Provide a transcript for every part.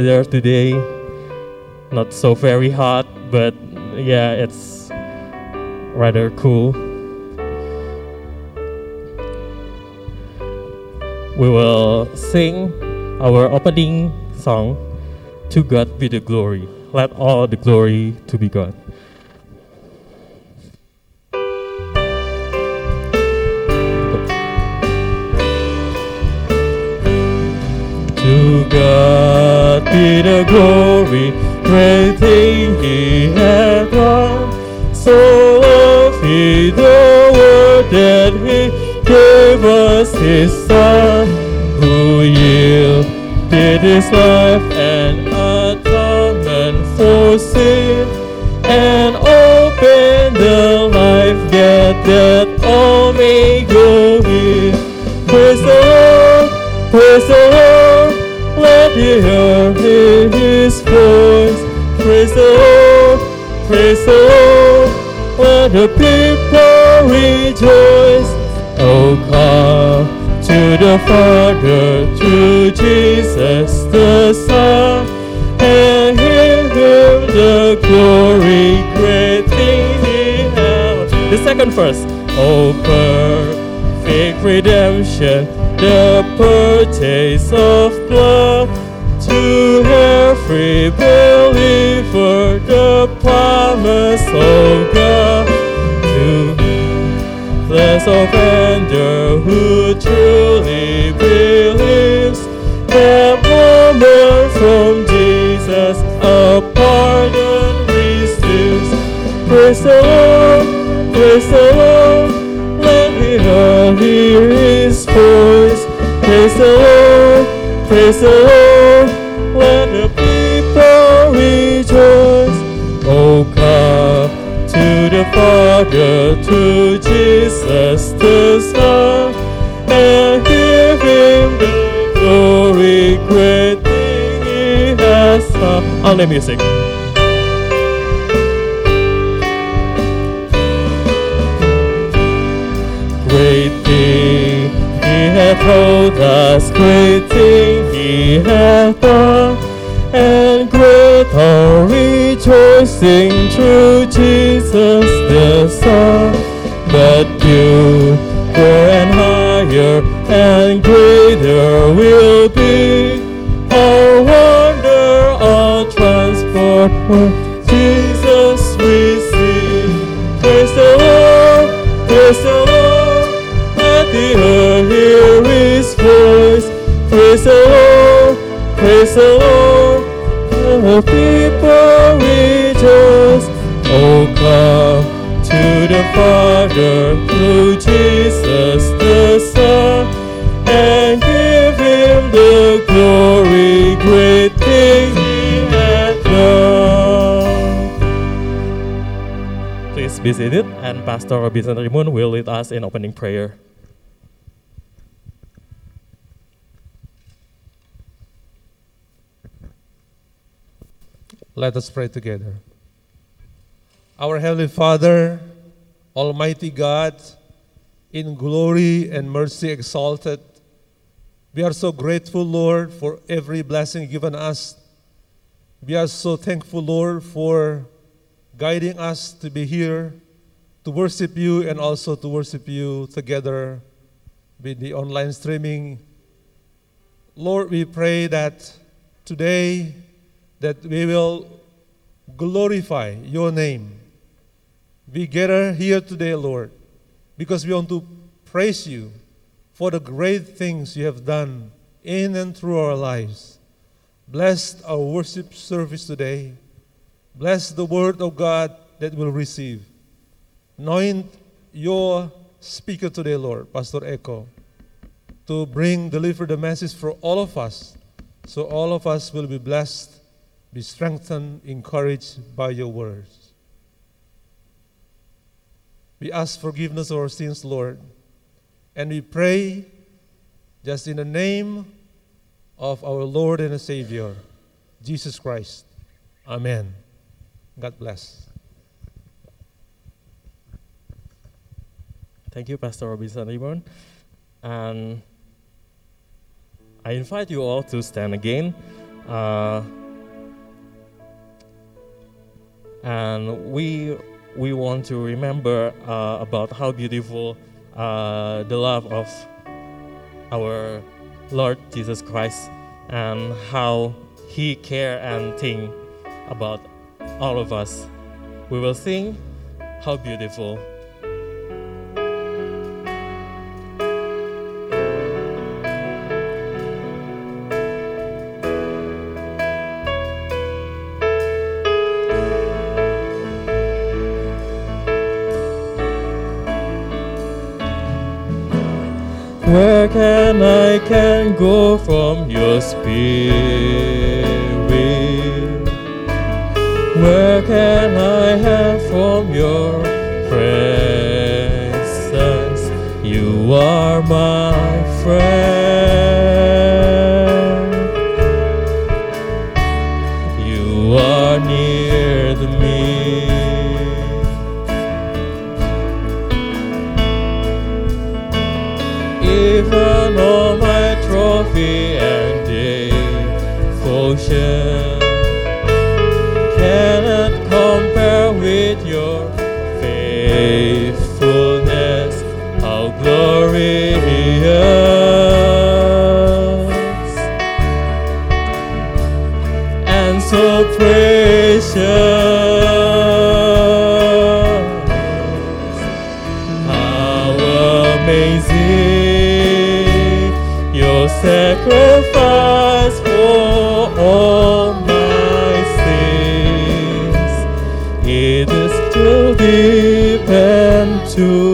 there today. Not so very hot, but yeah, it's rather cool. We will sing our opening song, To God be the glory. Let all the glory to be God. Be the glory, great thing He hath done. So loved He the world that He gave us His Son, who yielded His life and atonement for sin, the people rejoice. Oh, come to the Father, to Jesus the Son, and give Him the glory, great thing He has. The second verse. Oh, perfect redemption, the purchase of blood to every believer, the promise of God the offender Music. Great thing He hath told us, great thing He hath done, and great our rejoicing through Jesus the Son. But you and higher and greater will be transport Please be seated, and Pastor Robinson Rimun will lead us in opening prayer. Let us pray together. Our Heavenly Father, Almighty God, in glory and mercy exalted, we are so grateful, Lord, for every blessing given us. We are so thankful, Lord, for guiding us to be here to worship you and also to worship you together with the online streaming. Lord, we pray that today that we will glorify your name. We gather here today, Lord, because we want to praise you for the great things you have done in and through our lives. Bless our worship service today. Bless the word of God that we'll receive. Anoint your speaker today, Lord, Pastor Echo, to bring, deliver the message for all of us, so all of us will be blessed be strengthened, encouraged by your words. We ask forgiveness of our sins, Lord, and we pray just in the name of our Lord and Savior, Jesus Christ. Amen. God bless. Thank you, Pastor Robinson Rimun. And I invite you all to stand again Uh, and we we want to remember uh, about how beautiful uh, the love of our Lord Jesus Christ and how He care and think about all of us. We will sing how beautiful. Where can I can go from your spirit? Amazing your sacrifice for all my sins. It is too deep and too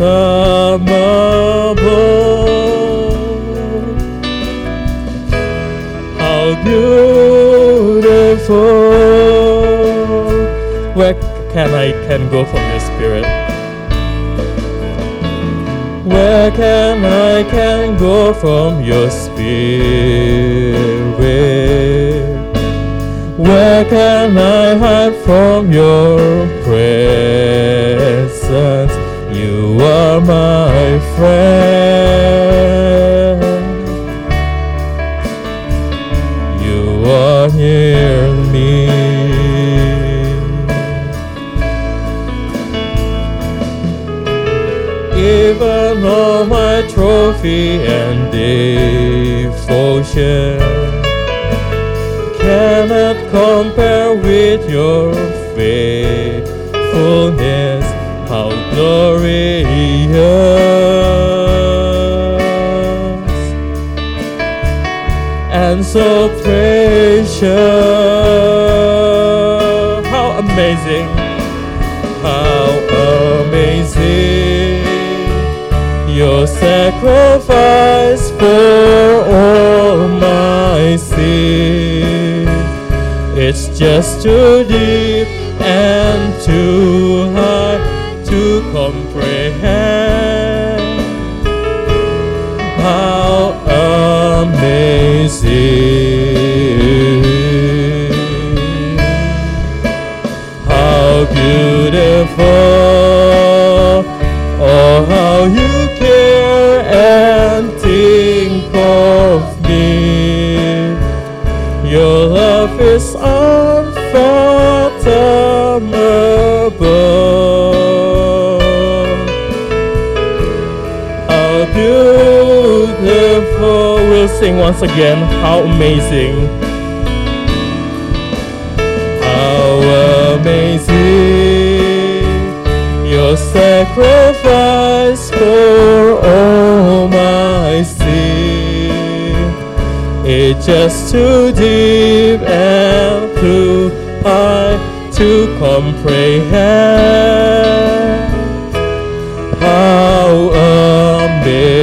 unfathomable. How beautiful. Where can I can go from your spirit? Where can I can go from your spirit? Where can I hide from your presence? You are my friend. You are near me. Even all my trophy and devotion cannot compare with your faithfulness. How glorious and so precious. How amazing! How amazing your sacrifice for all my sin. It's just too deep sing once again. How amazing. How amazing your sacrifice for all my sin. It's just too deep and too high to comprehend. How amazing!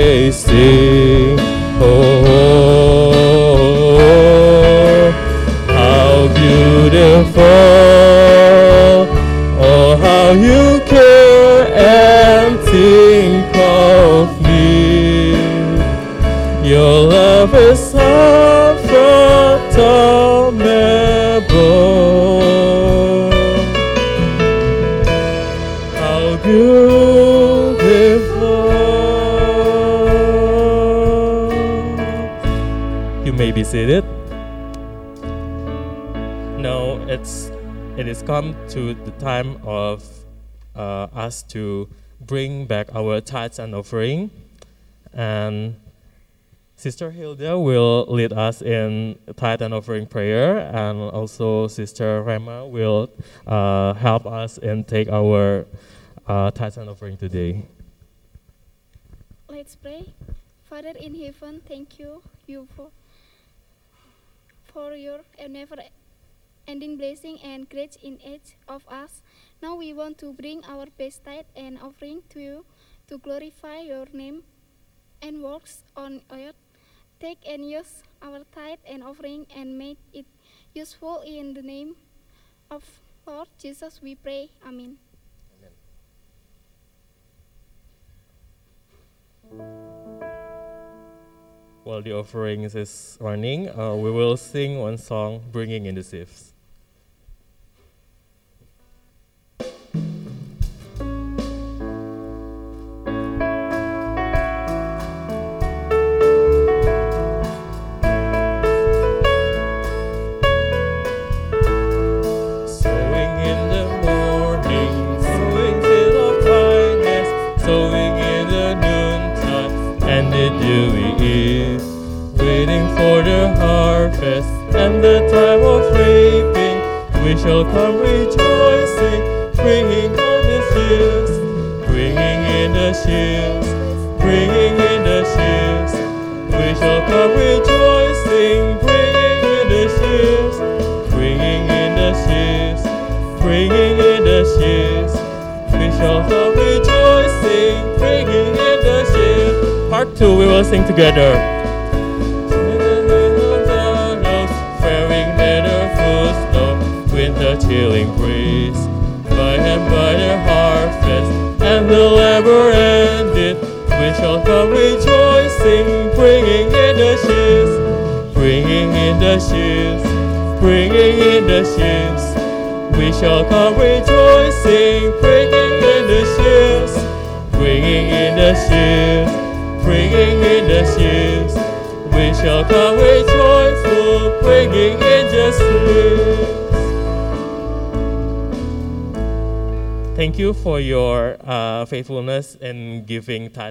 Come to the time of uh, us to bring back our tithes and offering, and Sister Hilda will lead us in tithe and offering prayer, and also Sister Rema will uh, help us and take our uh, tithes and offering today. Let's pray. Father in heaven, thank you, you for, for your never ending blessing and grace in each of us. Now we want to bring our best tithe and offering to you to glorify your name and works on earth. Take and use our tithe and offering and make it useful in the name of Lord Jesus we pray. Amen. While the offerings is running, uh, we will sing one song, Bringing in the Sheaves.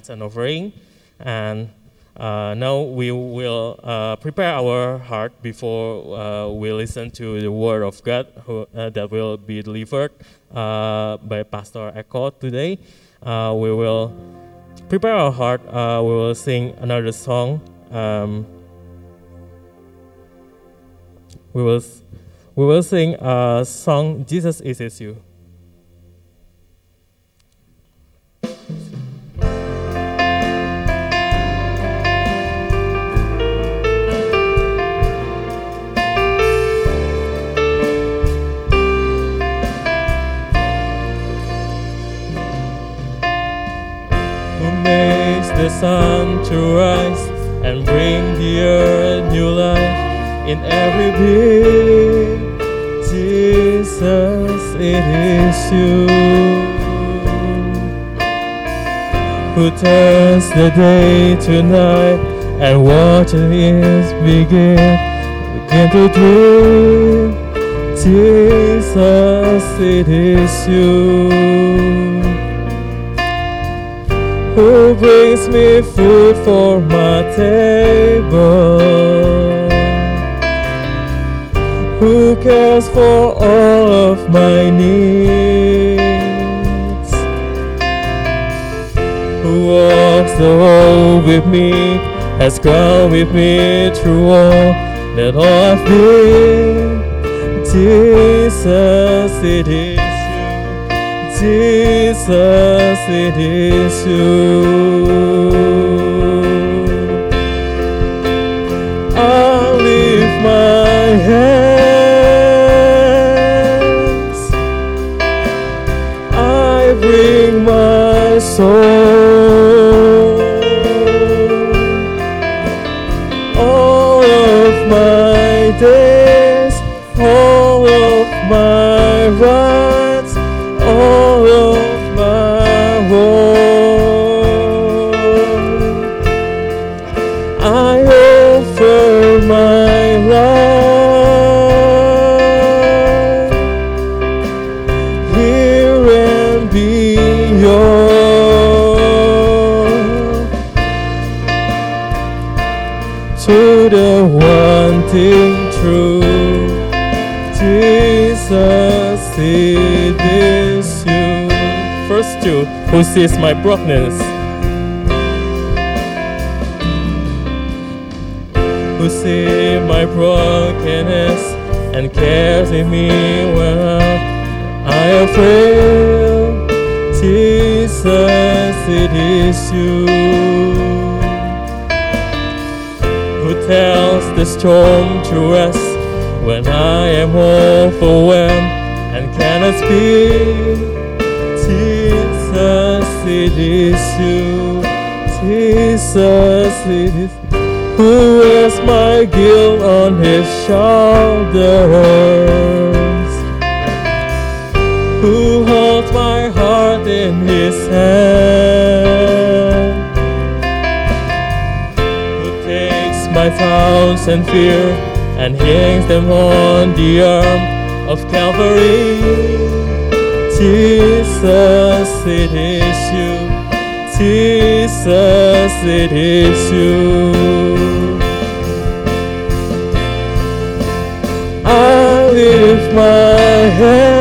Tithes and offering. And uh, now we will uh, prepare our heart before uh, we listen to the word of God who, uh, that will be delivered uh, by Pastor Echo today. Uh, we will prepare our heart. We will sing another song. Um, we will we will sing a song. Jesus is you. Sun to rise and bring the earth new life in every being. Jesus, it is you who turns the day to night and watches it begin, begin to dream. Jesus, it is you who brings me food for my table, who cares for all of my needs, who walks the road with me, has gone with me through all that I've been. Jesus, it is. Jesus, it is you. Sees my takes and fear and hangs them on the arm of Calvary. Jesus, it is you. Jesus, it is you. I lift my hands,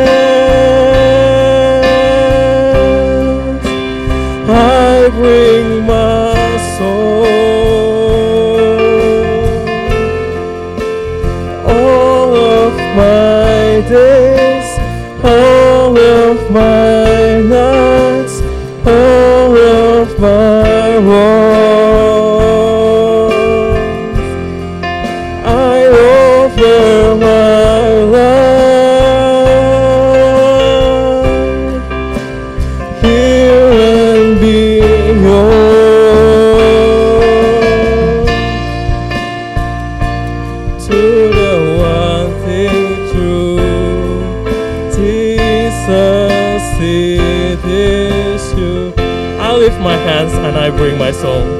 and I bring my soul.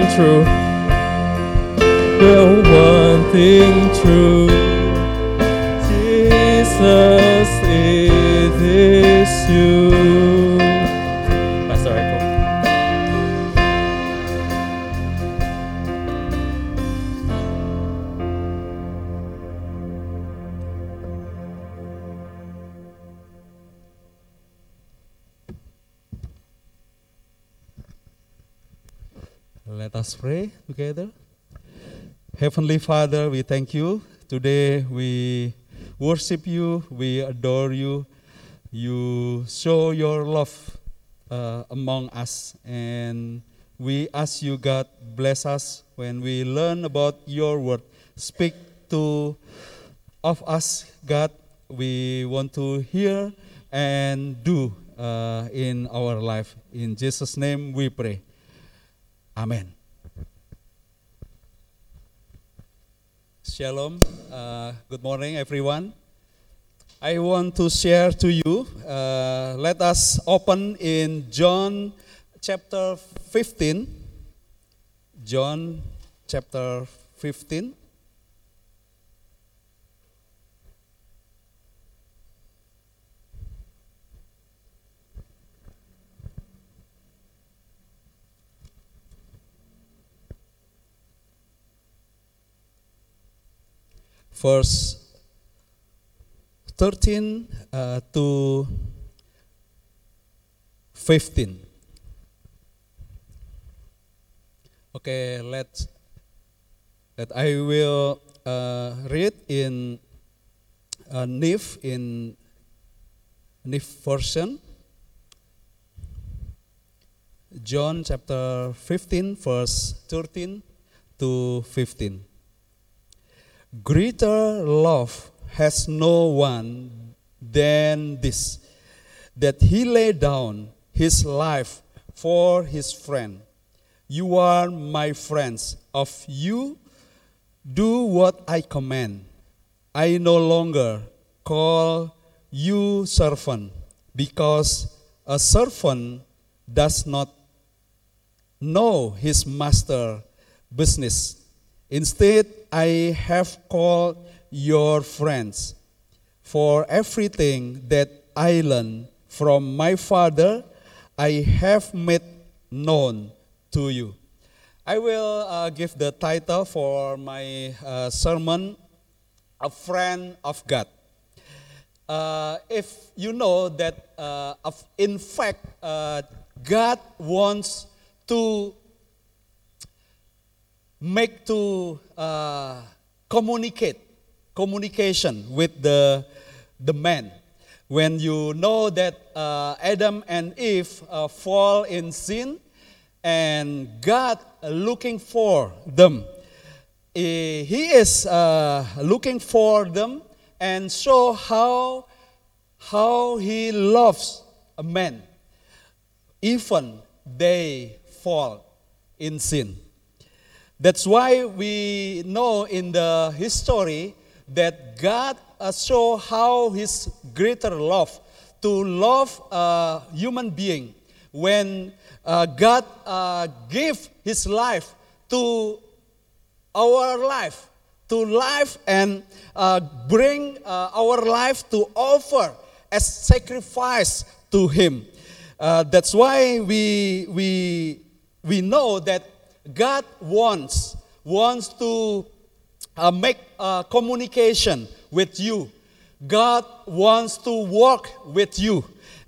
The Let us pray together. Heavenly Father, we thank you. Today we worship you, we adore you. You show your love uh, among us, and we ask you, God, bless us when we learn about your word. Speak to of us, God. We want to hear and do uh, in our life. In Jesus' name we pray. Amen. Shalom. Uh, good morning, everyone. I want to share to you. Uh, let us open in John chapter 15. John chapter 15. Verse 13 uh, to 15. Okay, let's that I will uh, read in uh, NIF in NIF version. John chapter 15, verse 13 to 15. Greater love has no one than this, that he laid down his life for his friend. You are my friends. Of you, do what I command. I no longer call you servant, because a servant does not know his master business. Instead, I have called your friends. For everything that I learned from my father, I have made known to you. I will uh, give the title for my uh, sermon, A Friend of God. Uh, if you know that, uh, in fact, uh, God wants to make to uh, communicate, communication with the, the man. When you know that uh, Adam and Eve uh, fall in sin, and God looking for them, Eh, He is uh, looking for them and show how how He loves a man, even they fall in sin. That's why we know in the history that God uh, show how His greater love to love a human being when uh, God uh, gave His life to our life, to life and uh, bring uh, our life to offer as sacrifice to Him. Uh, that's why we, we, we know that God wants, wants to uh, make uh, communication with you. God wants to walk with you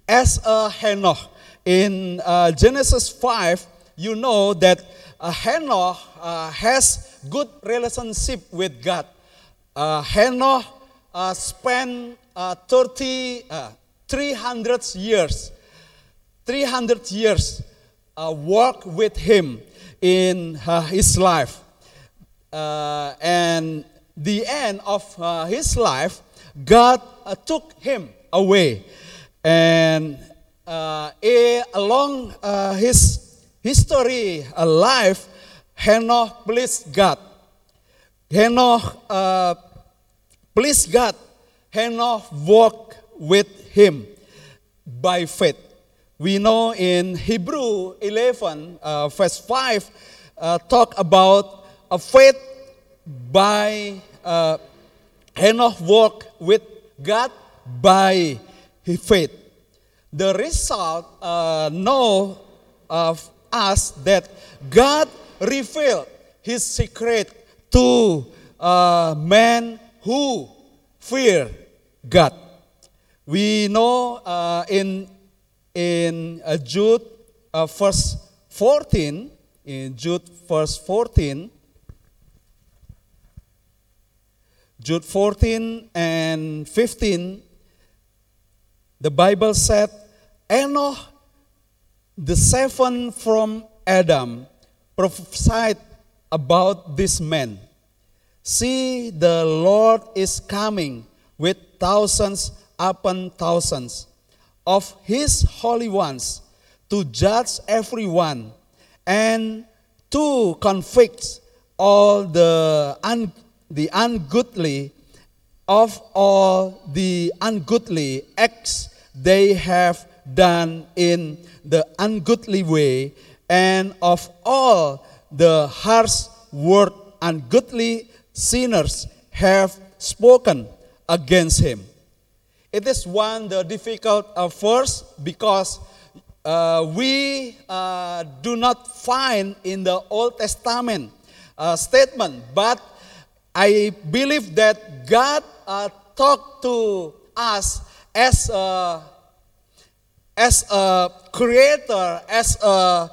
as a Henoch. In uh, Genesis 5, you know that uh, Henoch uh, has good relationship with God. Uh, Henoch uh, spent uh, 30, uh, 300 years, 300 years uh, work with him in uh, his life. Uh, and the end of uh, his life, God uh, took him away. And eh, along uh, his history, uh, life, Henoch pleased God. Henoch pleased God. Henoch walked with him by faith. We know in Hebrew 11, uh, verse 5, uh, talk about a faith by uh, Henoch walk with God by faith. The result uh, know of us that God revealed His secret to uh, man who fear God. We know uh, in in uh, Jude uh, verse 14, in Jude verse 14, Jude 14 and 15, the Bible said, Enoch, the seventh from Adam, prophesied about this man. See, the Lord is coming with thousands upon thousands of his holy ones to judge everyone and to convict all the, un, the ungoodly of all the ungoodly acts they have done in the ungoodly way and of all the harsh word ungodly sinners have spoken against him. It is one the difficult uh, verse because uh, we uh, do not find in the Old Testament uh, statement, but I believe that God uh, talked to us as a, as a creator, as a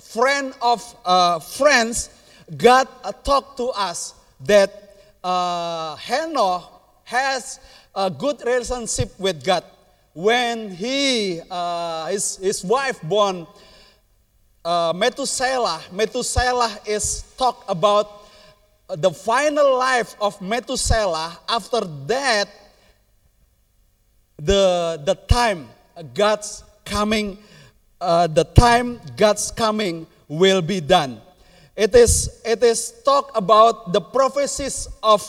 friend of uh, friends. God talked to us that Henoch has a good relationship with God. when he, uh, his, his wife born uh, Methuselah, Methuselah is talk about the final life of Methuselah. After that, the, the time God's coming, uh, the time God's coming will be done. It is, it is talk about the prophecies of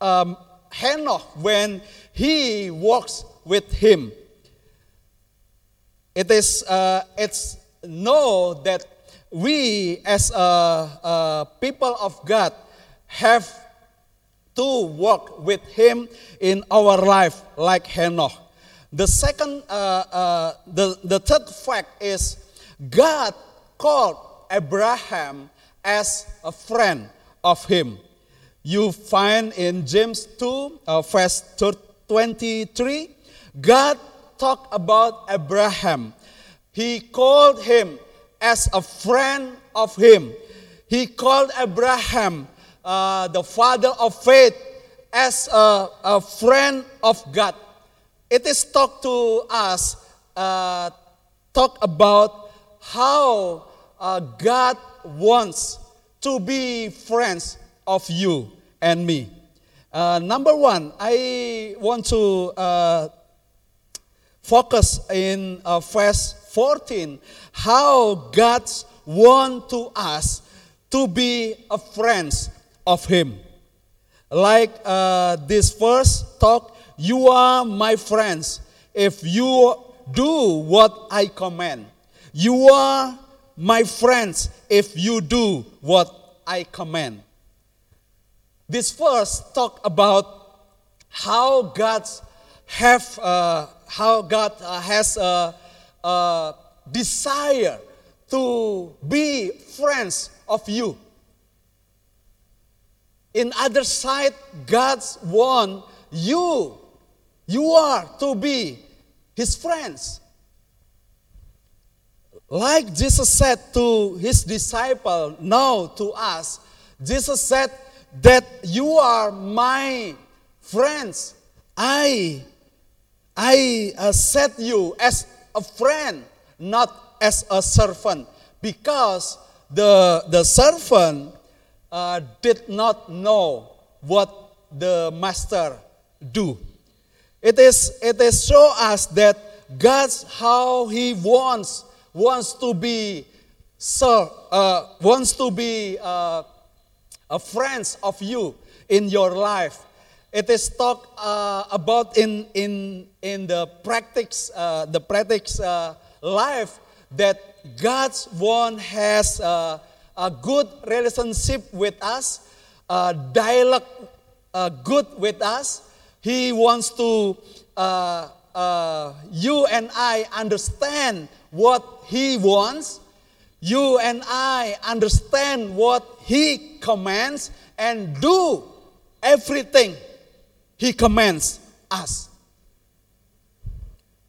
um, Henoch when he walks with him. It is, uh, it's know that we as a, a people of God have to walk with him in our life like Henoch. The second, uh, uh, the, the third fact is God called Abraham as a friend of him. You find in James 2, uh, verse 23, God talked about Abraham. He called him as a friend of him. He called Abraham, uh, the father of faith, as a, a friend of God. It is talk to us, uh, talk about how uh, God wants to be friends of you and me. Uh, number one, I want to uh, focus in uh, verse 14 how God wants to us to be a friends of Him. Like uh, this verse talk, you are my friends if you do what I command. You are my friends if you do what I command. This verse talk about how God have uh, how God uh, has a, a desire to be friends of you. In other side, God's want you, you are to be His friends. Like Jesus said to His disciple, now to us, Jesus said that you are my friends. I, I uh, set you as a friend, not as a servant, because the, the servant uh, did not know what the master do. It is, it is show us that God's how He wants wants to be sir, uh, wants to be uh, a friends of you in your life. It is talked uh, about in, in, in the practice, uh, the practice uh, life that God's one has uh, a good relationship with us, a dialogue uh, good with us. He wants to, uh, you and I understand what He wants. You and I understand what He commands and do everything He commands us.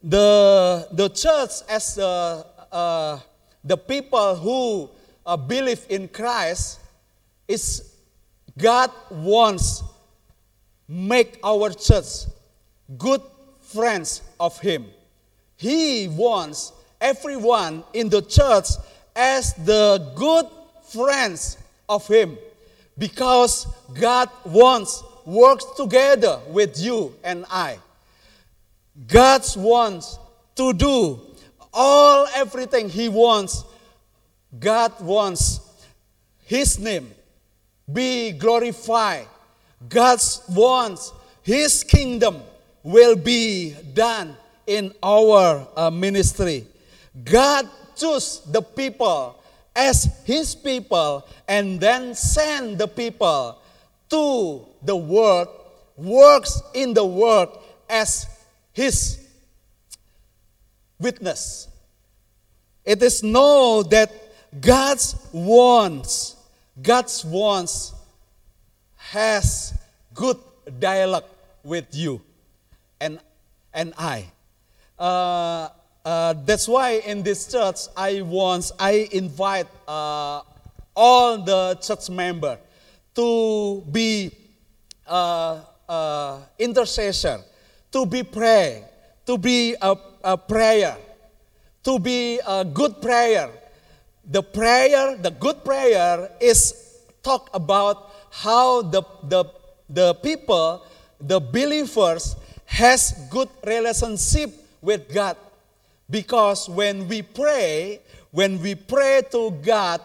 The, the church, as uh, uh, the people who uh, believe in Christ, is God wants make our church good friends of Him. He wants everyone in the church as the good friends of Him because God wants works together with you and I. God wants to do all everything He wants. God wants His name be glorified. God wants His kingdom will be done in our uh, ministry. God chose the people as His people and then send the people to the world, works in the world as His witness. It is known that God's wants, God's wants has good dialogue with you and, and I. Uh, uh, that's why in this church, I want, I invite uh, all the church member to be uh, uh, intercessor, to be pray, to be a, a prayer, to be a good prayer. The prayer, the good prayer is talk about how the, the, the people, the believers, has good relationship with God. Because when we pray, when we pray to God,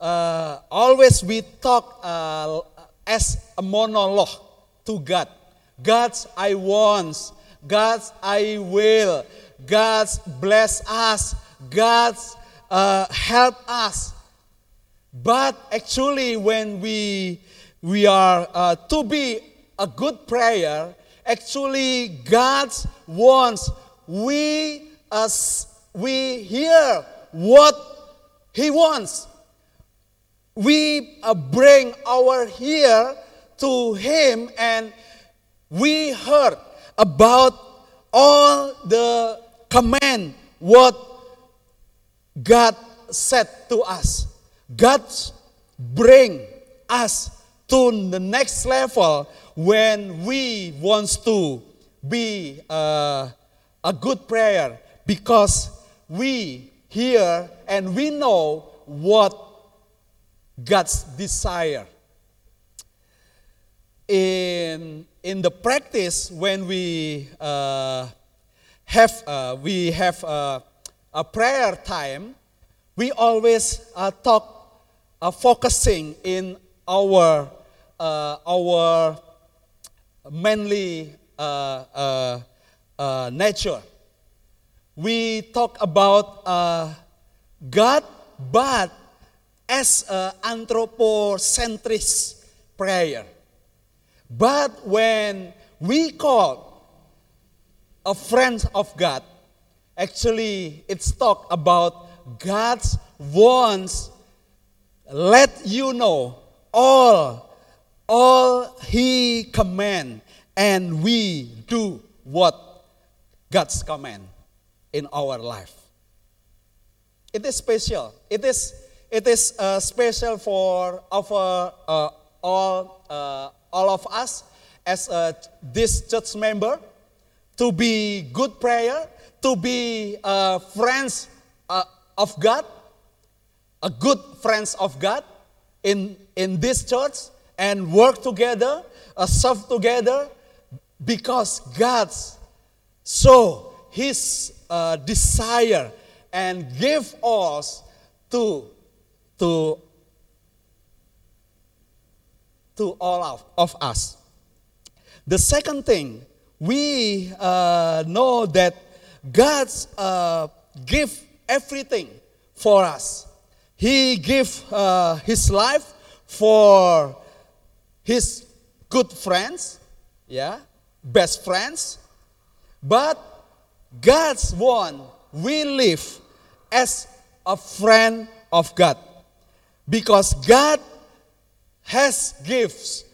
uh, always we talk uh, as a monologue to God. God's I want, God's I will, God's bless us, God's uh, help us. But actually, when we we are uh, to be a good prayer, actually God wants we as we hear what He wants. We uh, bring our ear to Him and we heard about all the command what God said to us. God bring us to the next level when we want to be uh, a good prayer because we hear and we know what God's desire. In, in the practice, when we uh, have, uh, we have uh, a prayer time, we always uh, talk, uh, focusing in our, uh, our manly nature. We talk about uh, God, but as an anthropocentric prayer. But when we call a friend of God, actually it's talk about God's wants let you know all all he command and we do what God's command in our life. It is special. It is it is uh, special for our uh, all uh, all of us as a, this church member to be good prayer, to be uh, friends uh, of God, a good friends of God in in this church and work together, uh, serve together, because God's so His uh, desire and give us to to to all of, of us. The second thing, we uh, know that God's uh, give everything for us. He give uh, His life for His good friends, yeah, best friends. But God's one we live as a friend of God because God has gifts,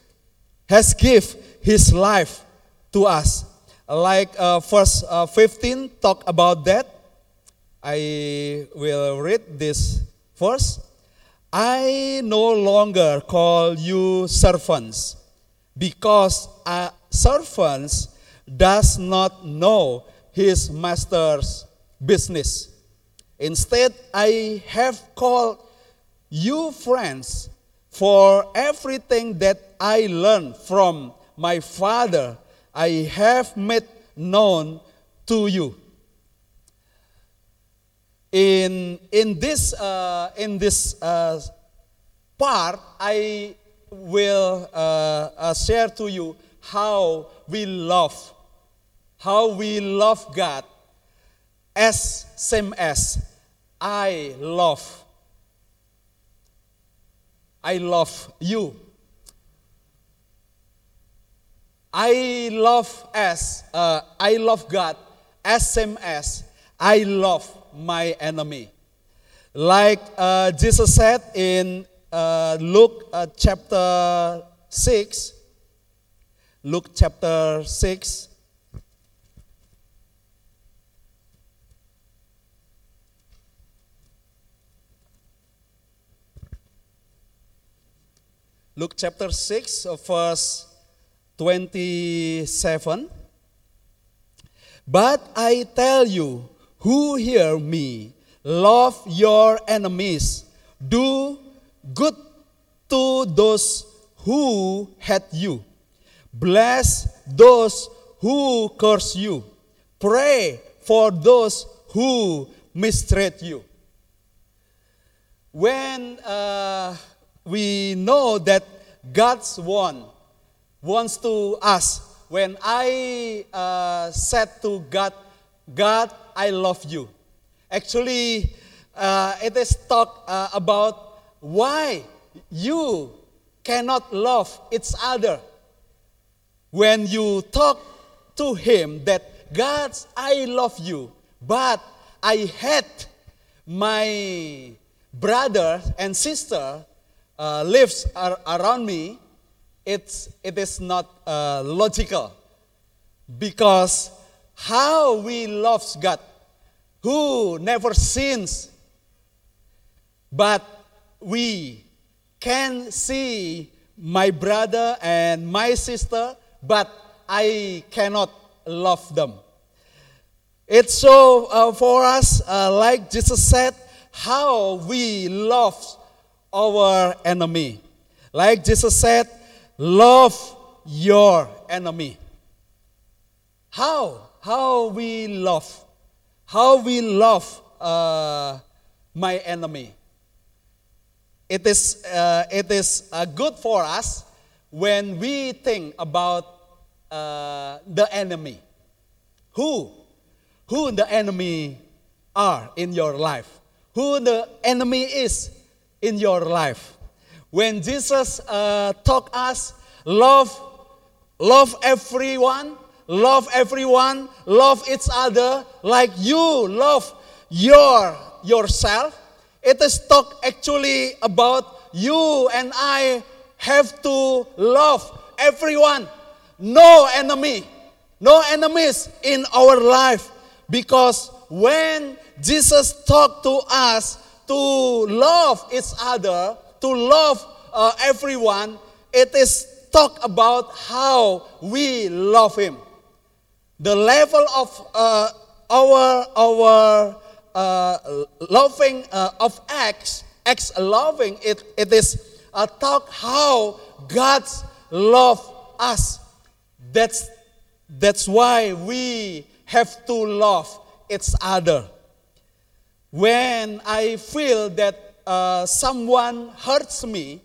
has give His life to us. Like uh, verse uh, 15 talk about that. I will read this verse. I no longer call you servants because a servant does not know his master's business. Instead, I have called you friends for everything that I learned from my father, I have made known to you. In, in this, uh, in this uh, part, I will uh, uh, share to you how we love, how we love God as same as I love. I love you. I love as uh, I love God as same as I love my enemy. Like uh, Jesus said in uh, Luke uh, chapter 6, Luke chapter 6, Luke chapter 6, verse 27. But I tell you who hear me, love your enemies, do good to those who hate you, bless those who curse you, pray for those who mistreat you. When uh, we know that God's one wants to us, when I uh, said to God, God, I love you. Actually, uh, it is talk uh, about why you cannot love each other. When you talk to Him that, God, I love you, but I hate my brother and sister uh, lives ar- around me, it's, it is not uh, logical. Because how we love God, who never sins, but we can see my brother and my sister, but I cannot love them. It's so uh, for us, uh, like Jesus said, how we love our enemy. Like Jesus said, love your enemy. How? How we love? How we love uh, my enemy? It is, uh, it is uh, good for us when we think about uh, the enemy. Who? Who the enemy are in your life? Who the enemy is in your life? When Jesus uh, taught us love, love everyone, love everyone, love each other like you love your yourself. It is talk actually about you and I have to love everyone. No enemy, no enemies in our life. Because when Jesus talked to us to love each other, to love uh, everyone, it is talk about how we love Him. The level of uh, our our uh, loving uh, of acts, acts loving, it, it is a talk how God's love us. That's that's why we have to love each other. When I feel that uh, someone hurts me,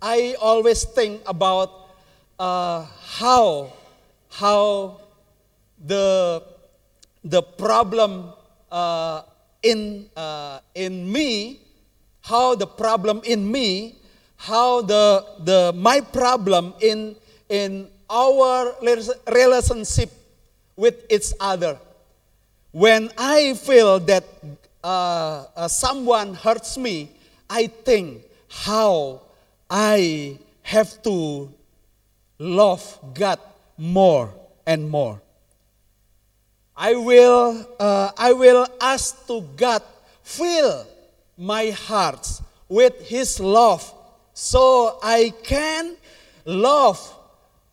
I always think about uh, how how the the problem uh, in uh, in me, how the problem in me, how the the my problem in in our relationship with each other. When I feel that uh, uh, someone hurts me, I think how I have to love God more and more. I will, uh, I will ask to God, fill my heart with His love so I can love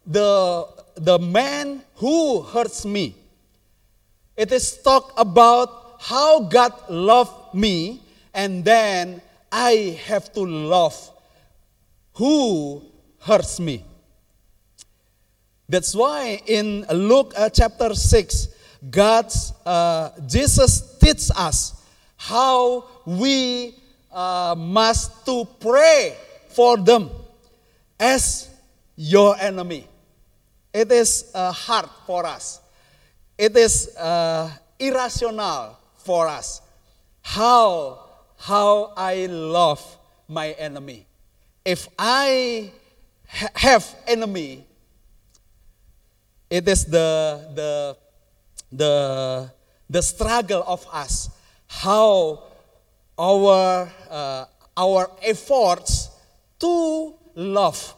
the, the man who hurts me. It is talk about how God loved me, and then I have to love who hurts me. That's why in Luke uh, chapter 6, God's, uh, Jesus teaches us how we uh, must to pray for them as your enemy. It is uh, hard for us. It is uh, irrational for us. How, how I love my enemy. If I ha- have enemy, it is the, the, the, the struggle of us. How our, uh, our efforts to love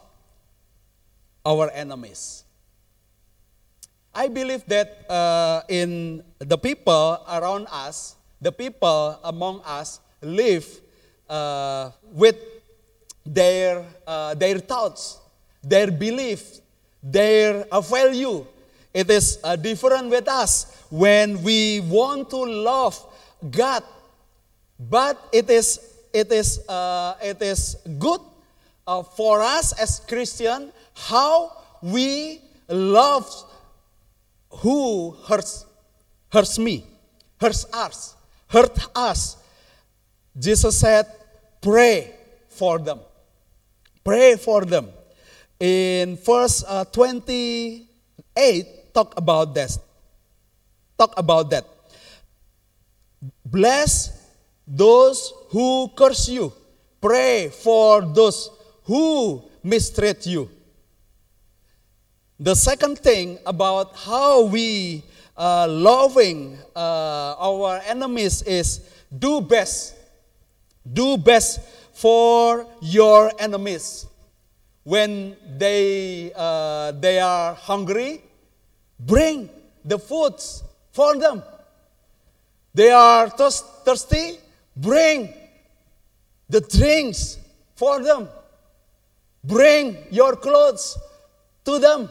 our enemies. I believe that uh, in the people around us, the people among us live uh, with their, uh, their thoughts, their beliefs, their uh, value. It is uh, different with us when we want to love God, but it is it is uh, it is good uh, for us as Christian how we love who hurts hurts me, hurts us, hurt us. Jesus said, pray for them. Pray for them. In verse uh, 28, talk about this. Talk about that. Bless those who curse you. Pray for those who mistreat you. The second thing about how we uh, loving uh, our enemies is do best. Do best for your enemies. When they, uh, they are hungry, bring the foods for them. They are thirst, thirsty, bring the drinks for them. Bring your clothes to them.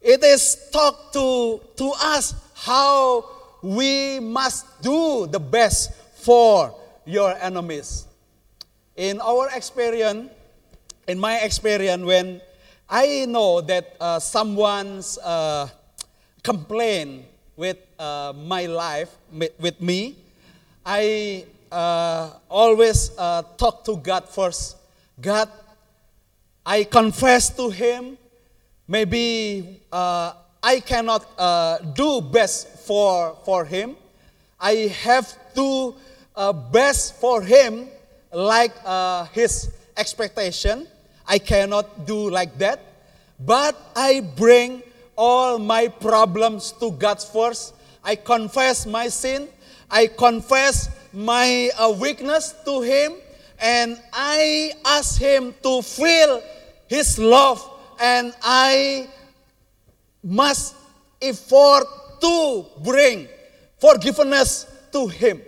It is taught to, to us how we must do the best for your enemies. In our experience, in my experience, when I know that uh, someone's uh, complain with uh, my life, with me, I uh, always uh, talk to God first. God, I confess to Him maybe uh, I cannot uh, do best for, for him. I have to uh, best for him like uh, his expectation. I cannot do like that. But I bring all my problems to God first. I confess my sin. I confess my uh, weakness to Him. And I ask Him to feel His love and I must effort to bring forgiveness to Him.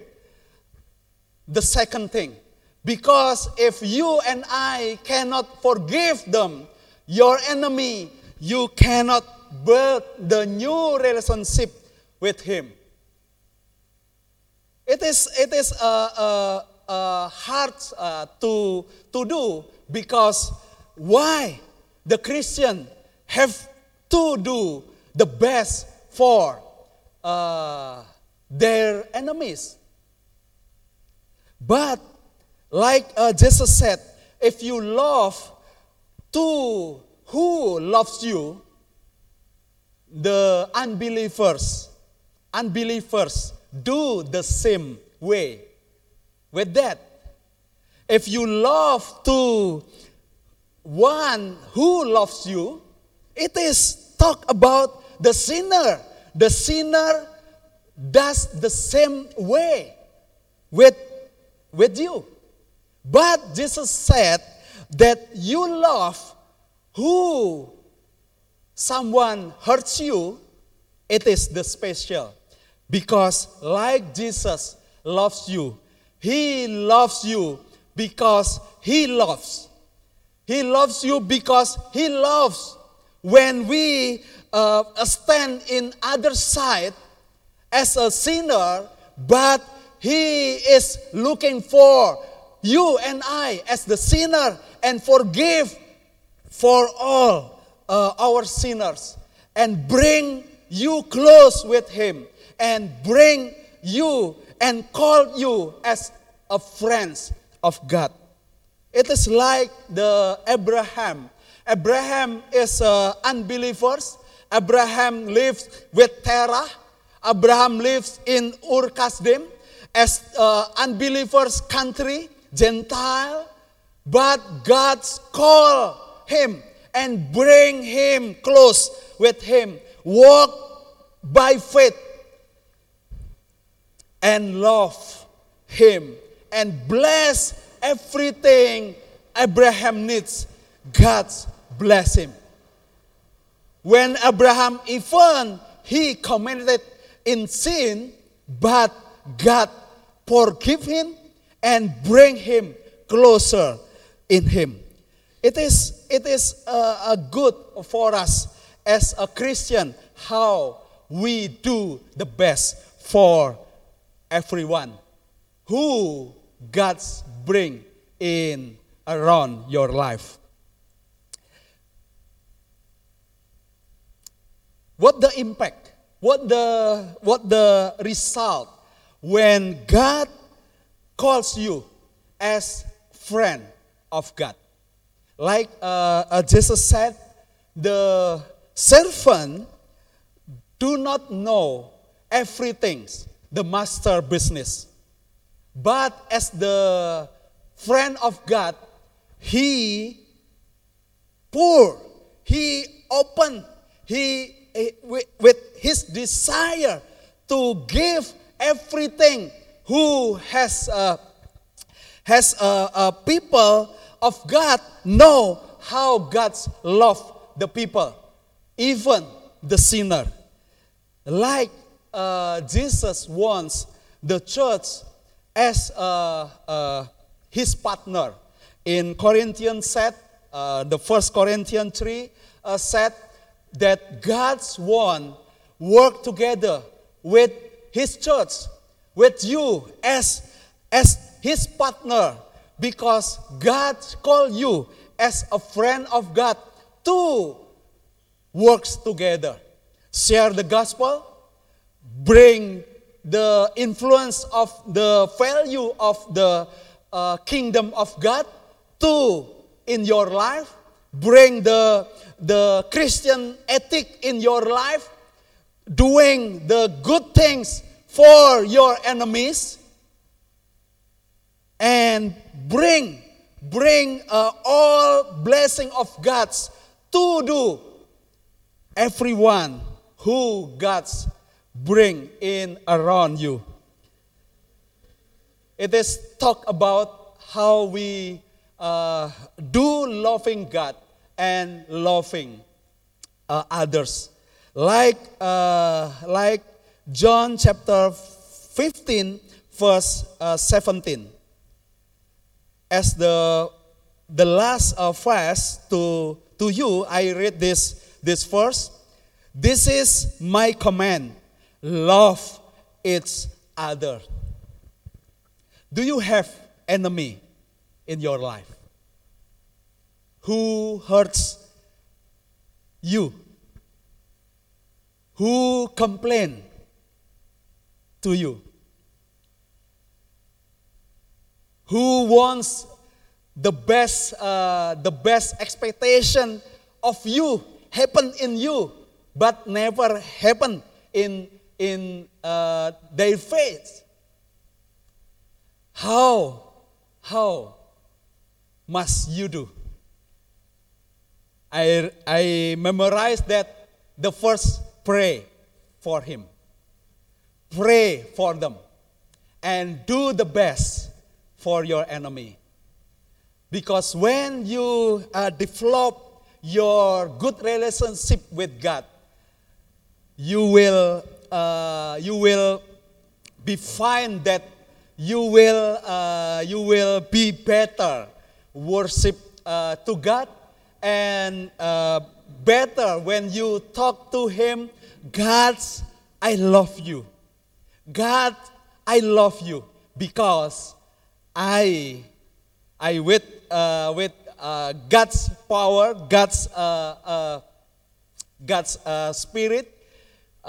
The second thing, because if you and I cannot forgive them, your enemy, you cannot build the new relationship with Him. It is, it is uh, uh, uh, hard to, to do because why? The Christian have to do the best for uh, their enemies. But, like uh, Jesus said, if you love to who loves you, the unbelievers, unbelievers do the same way. With that, if you love to one who loves you, it is talk about the sinner. The sinner does the same way with, with you. But Jesus said that you love who someone hurts you, it is the special. Because like Jesus loves you, he loves you because he loves. He loves you because He loves. When we uh, stand in other side as a sinner, but He is looking for you and I as the sinner and forgive for all uh, our sinners and bring you close with Him and bring you and call you as a friends of God. It is like the Abraham. Abraham is uh, unbelievers. Abraham lives with Terah. Abraham lives in Ur Kasdim as uh, unbelievers country, Gentile. But God call him and bring him close with him. Walk by faith and love him and bless everything Abraham needs, God bless him. When Abraham even he committed in sin, but God forgive him and bring him closer in him. It is, it is uh, good for us as a Christian, how we do the best for everyone who God's bring in around your life. What the impact? What the what the result when God calls you as friend of God? Like uh, uh, Jesus said, the servant do not know everything, the master business. But as the friend of God, he poor, he open, he with his desire to give everything who has uh, has uh, uh, people of God know how God's love the people, even the sinner. Like uh, Jesus wants the church as his partner. In Corinthians said, uh, the first Corinthians 3 uh, said that God's one work together with his church, with you as, as his partner, because God called you as a friend of God to works together. Share the gospel, bring the influence of the value of the uh, kingdom of God to in your life, bring the, the Christian ethic in your life, doing the good things for your enemies, and bring bring uh, all blessing of God's to do everyone who God's bring in around you. It is talk about how we uh, do loving God and loving uh, others. Like, uh, like John chapter 15, verse uh, 17. As the, the last uh, verse to, to you, I read this, this verse. This is my command love each other. Do you have enemy in your life who hurts you? Who complain to you? Who wants the best, uh, the best expectation of you happen in you, but never happen in in uh, their faith. How, how must you do? I, I memorized that the first pray for him. Pray for them and do the best for your enemy. Because when you uh, develop your good relationship with God, you will uh, you will be fine that you will, uh, you will be better worship uh, to God and uh, better when you talk to Him. God, I love you. God, I love you because I, I with, uh, with uh, God's power, God's, God's spirit,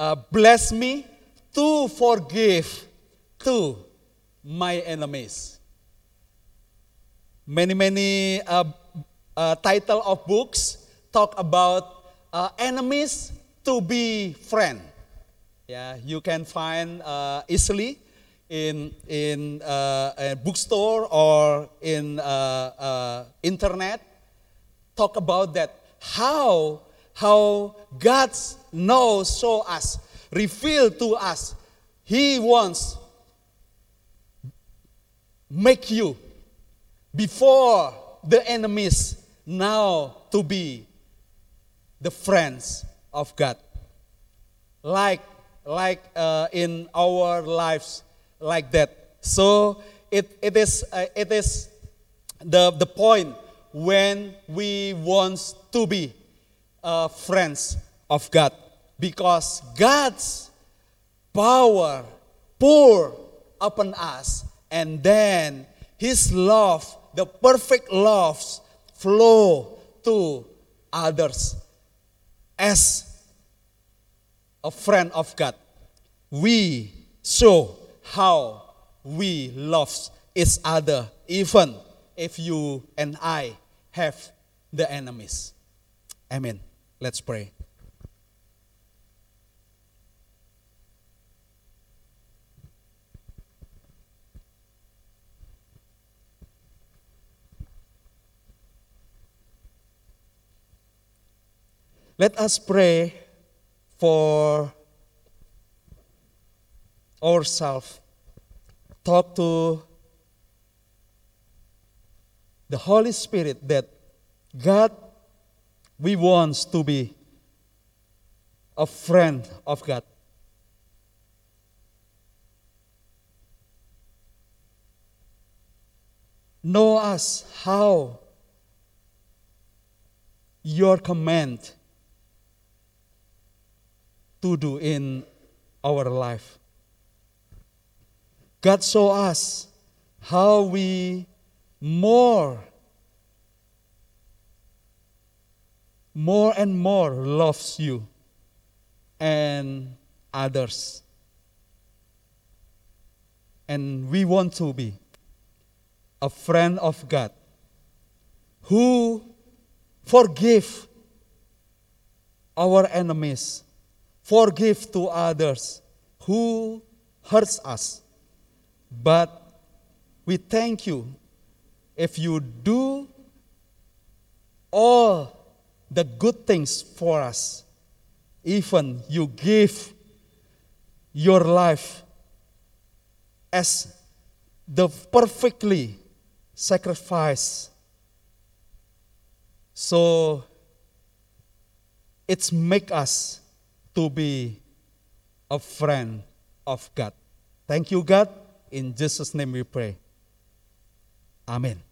uh, bless me to forgive to my enemies. Many, many uh, uh, title of books talk about uh, enemies to be friend. Yeah, you can find uh, easily in in uh, a bookstore or in internet. Talk about that. How how God knows, show us, reveal to us. He wants make you before the enemies now to be the friends of God. Like like uh, in our lives like that. So it, it is uh, it is the the point when we want to be uh, friends of God. Because God's power pour upon us and then his love the perfect love flow to others. As a friend of God we show how we love each other even if you and I have the enemies. Amen let's pray Let us pray for ourselves. Talk to the Holy Spirit that God, we want to be a friend of God. Know us how your command to do in our life. God show us how we more more and more loves you and others. And we want to be a friend of God who forgive our enemies forgive to others who hurts us. But we thank you if you do all the good things for us, even you give your life as the perfectly sacrifice. So it's make us to be a friend of God. Thank you, God. In Jesus' name we pray. Amen.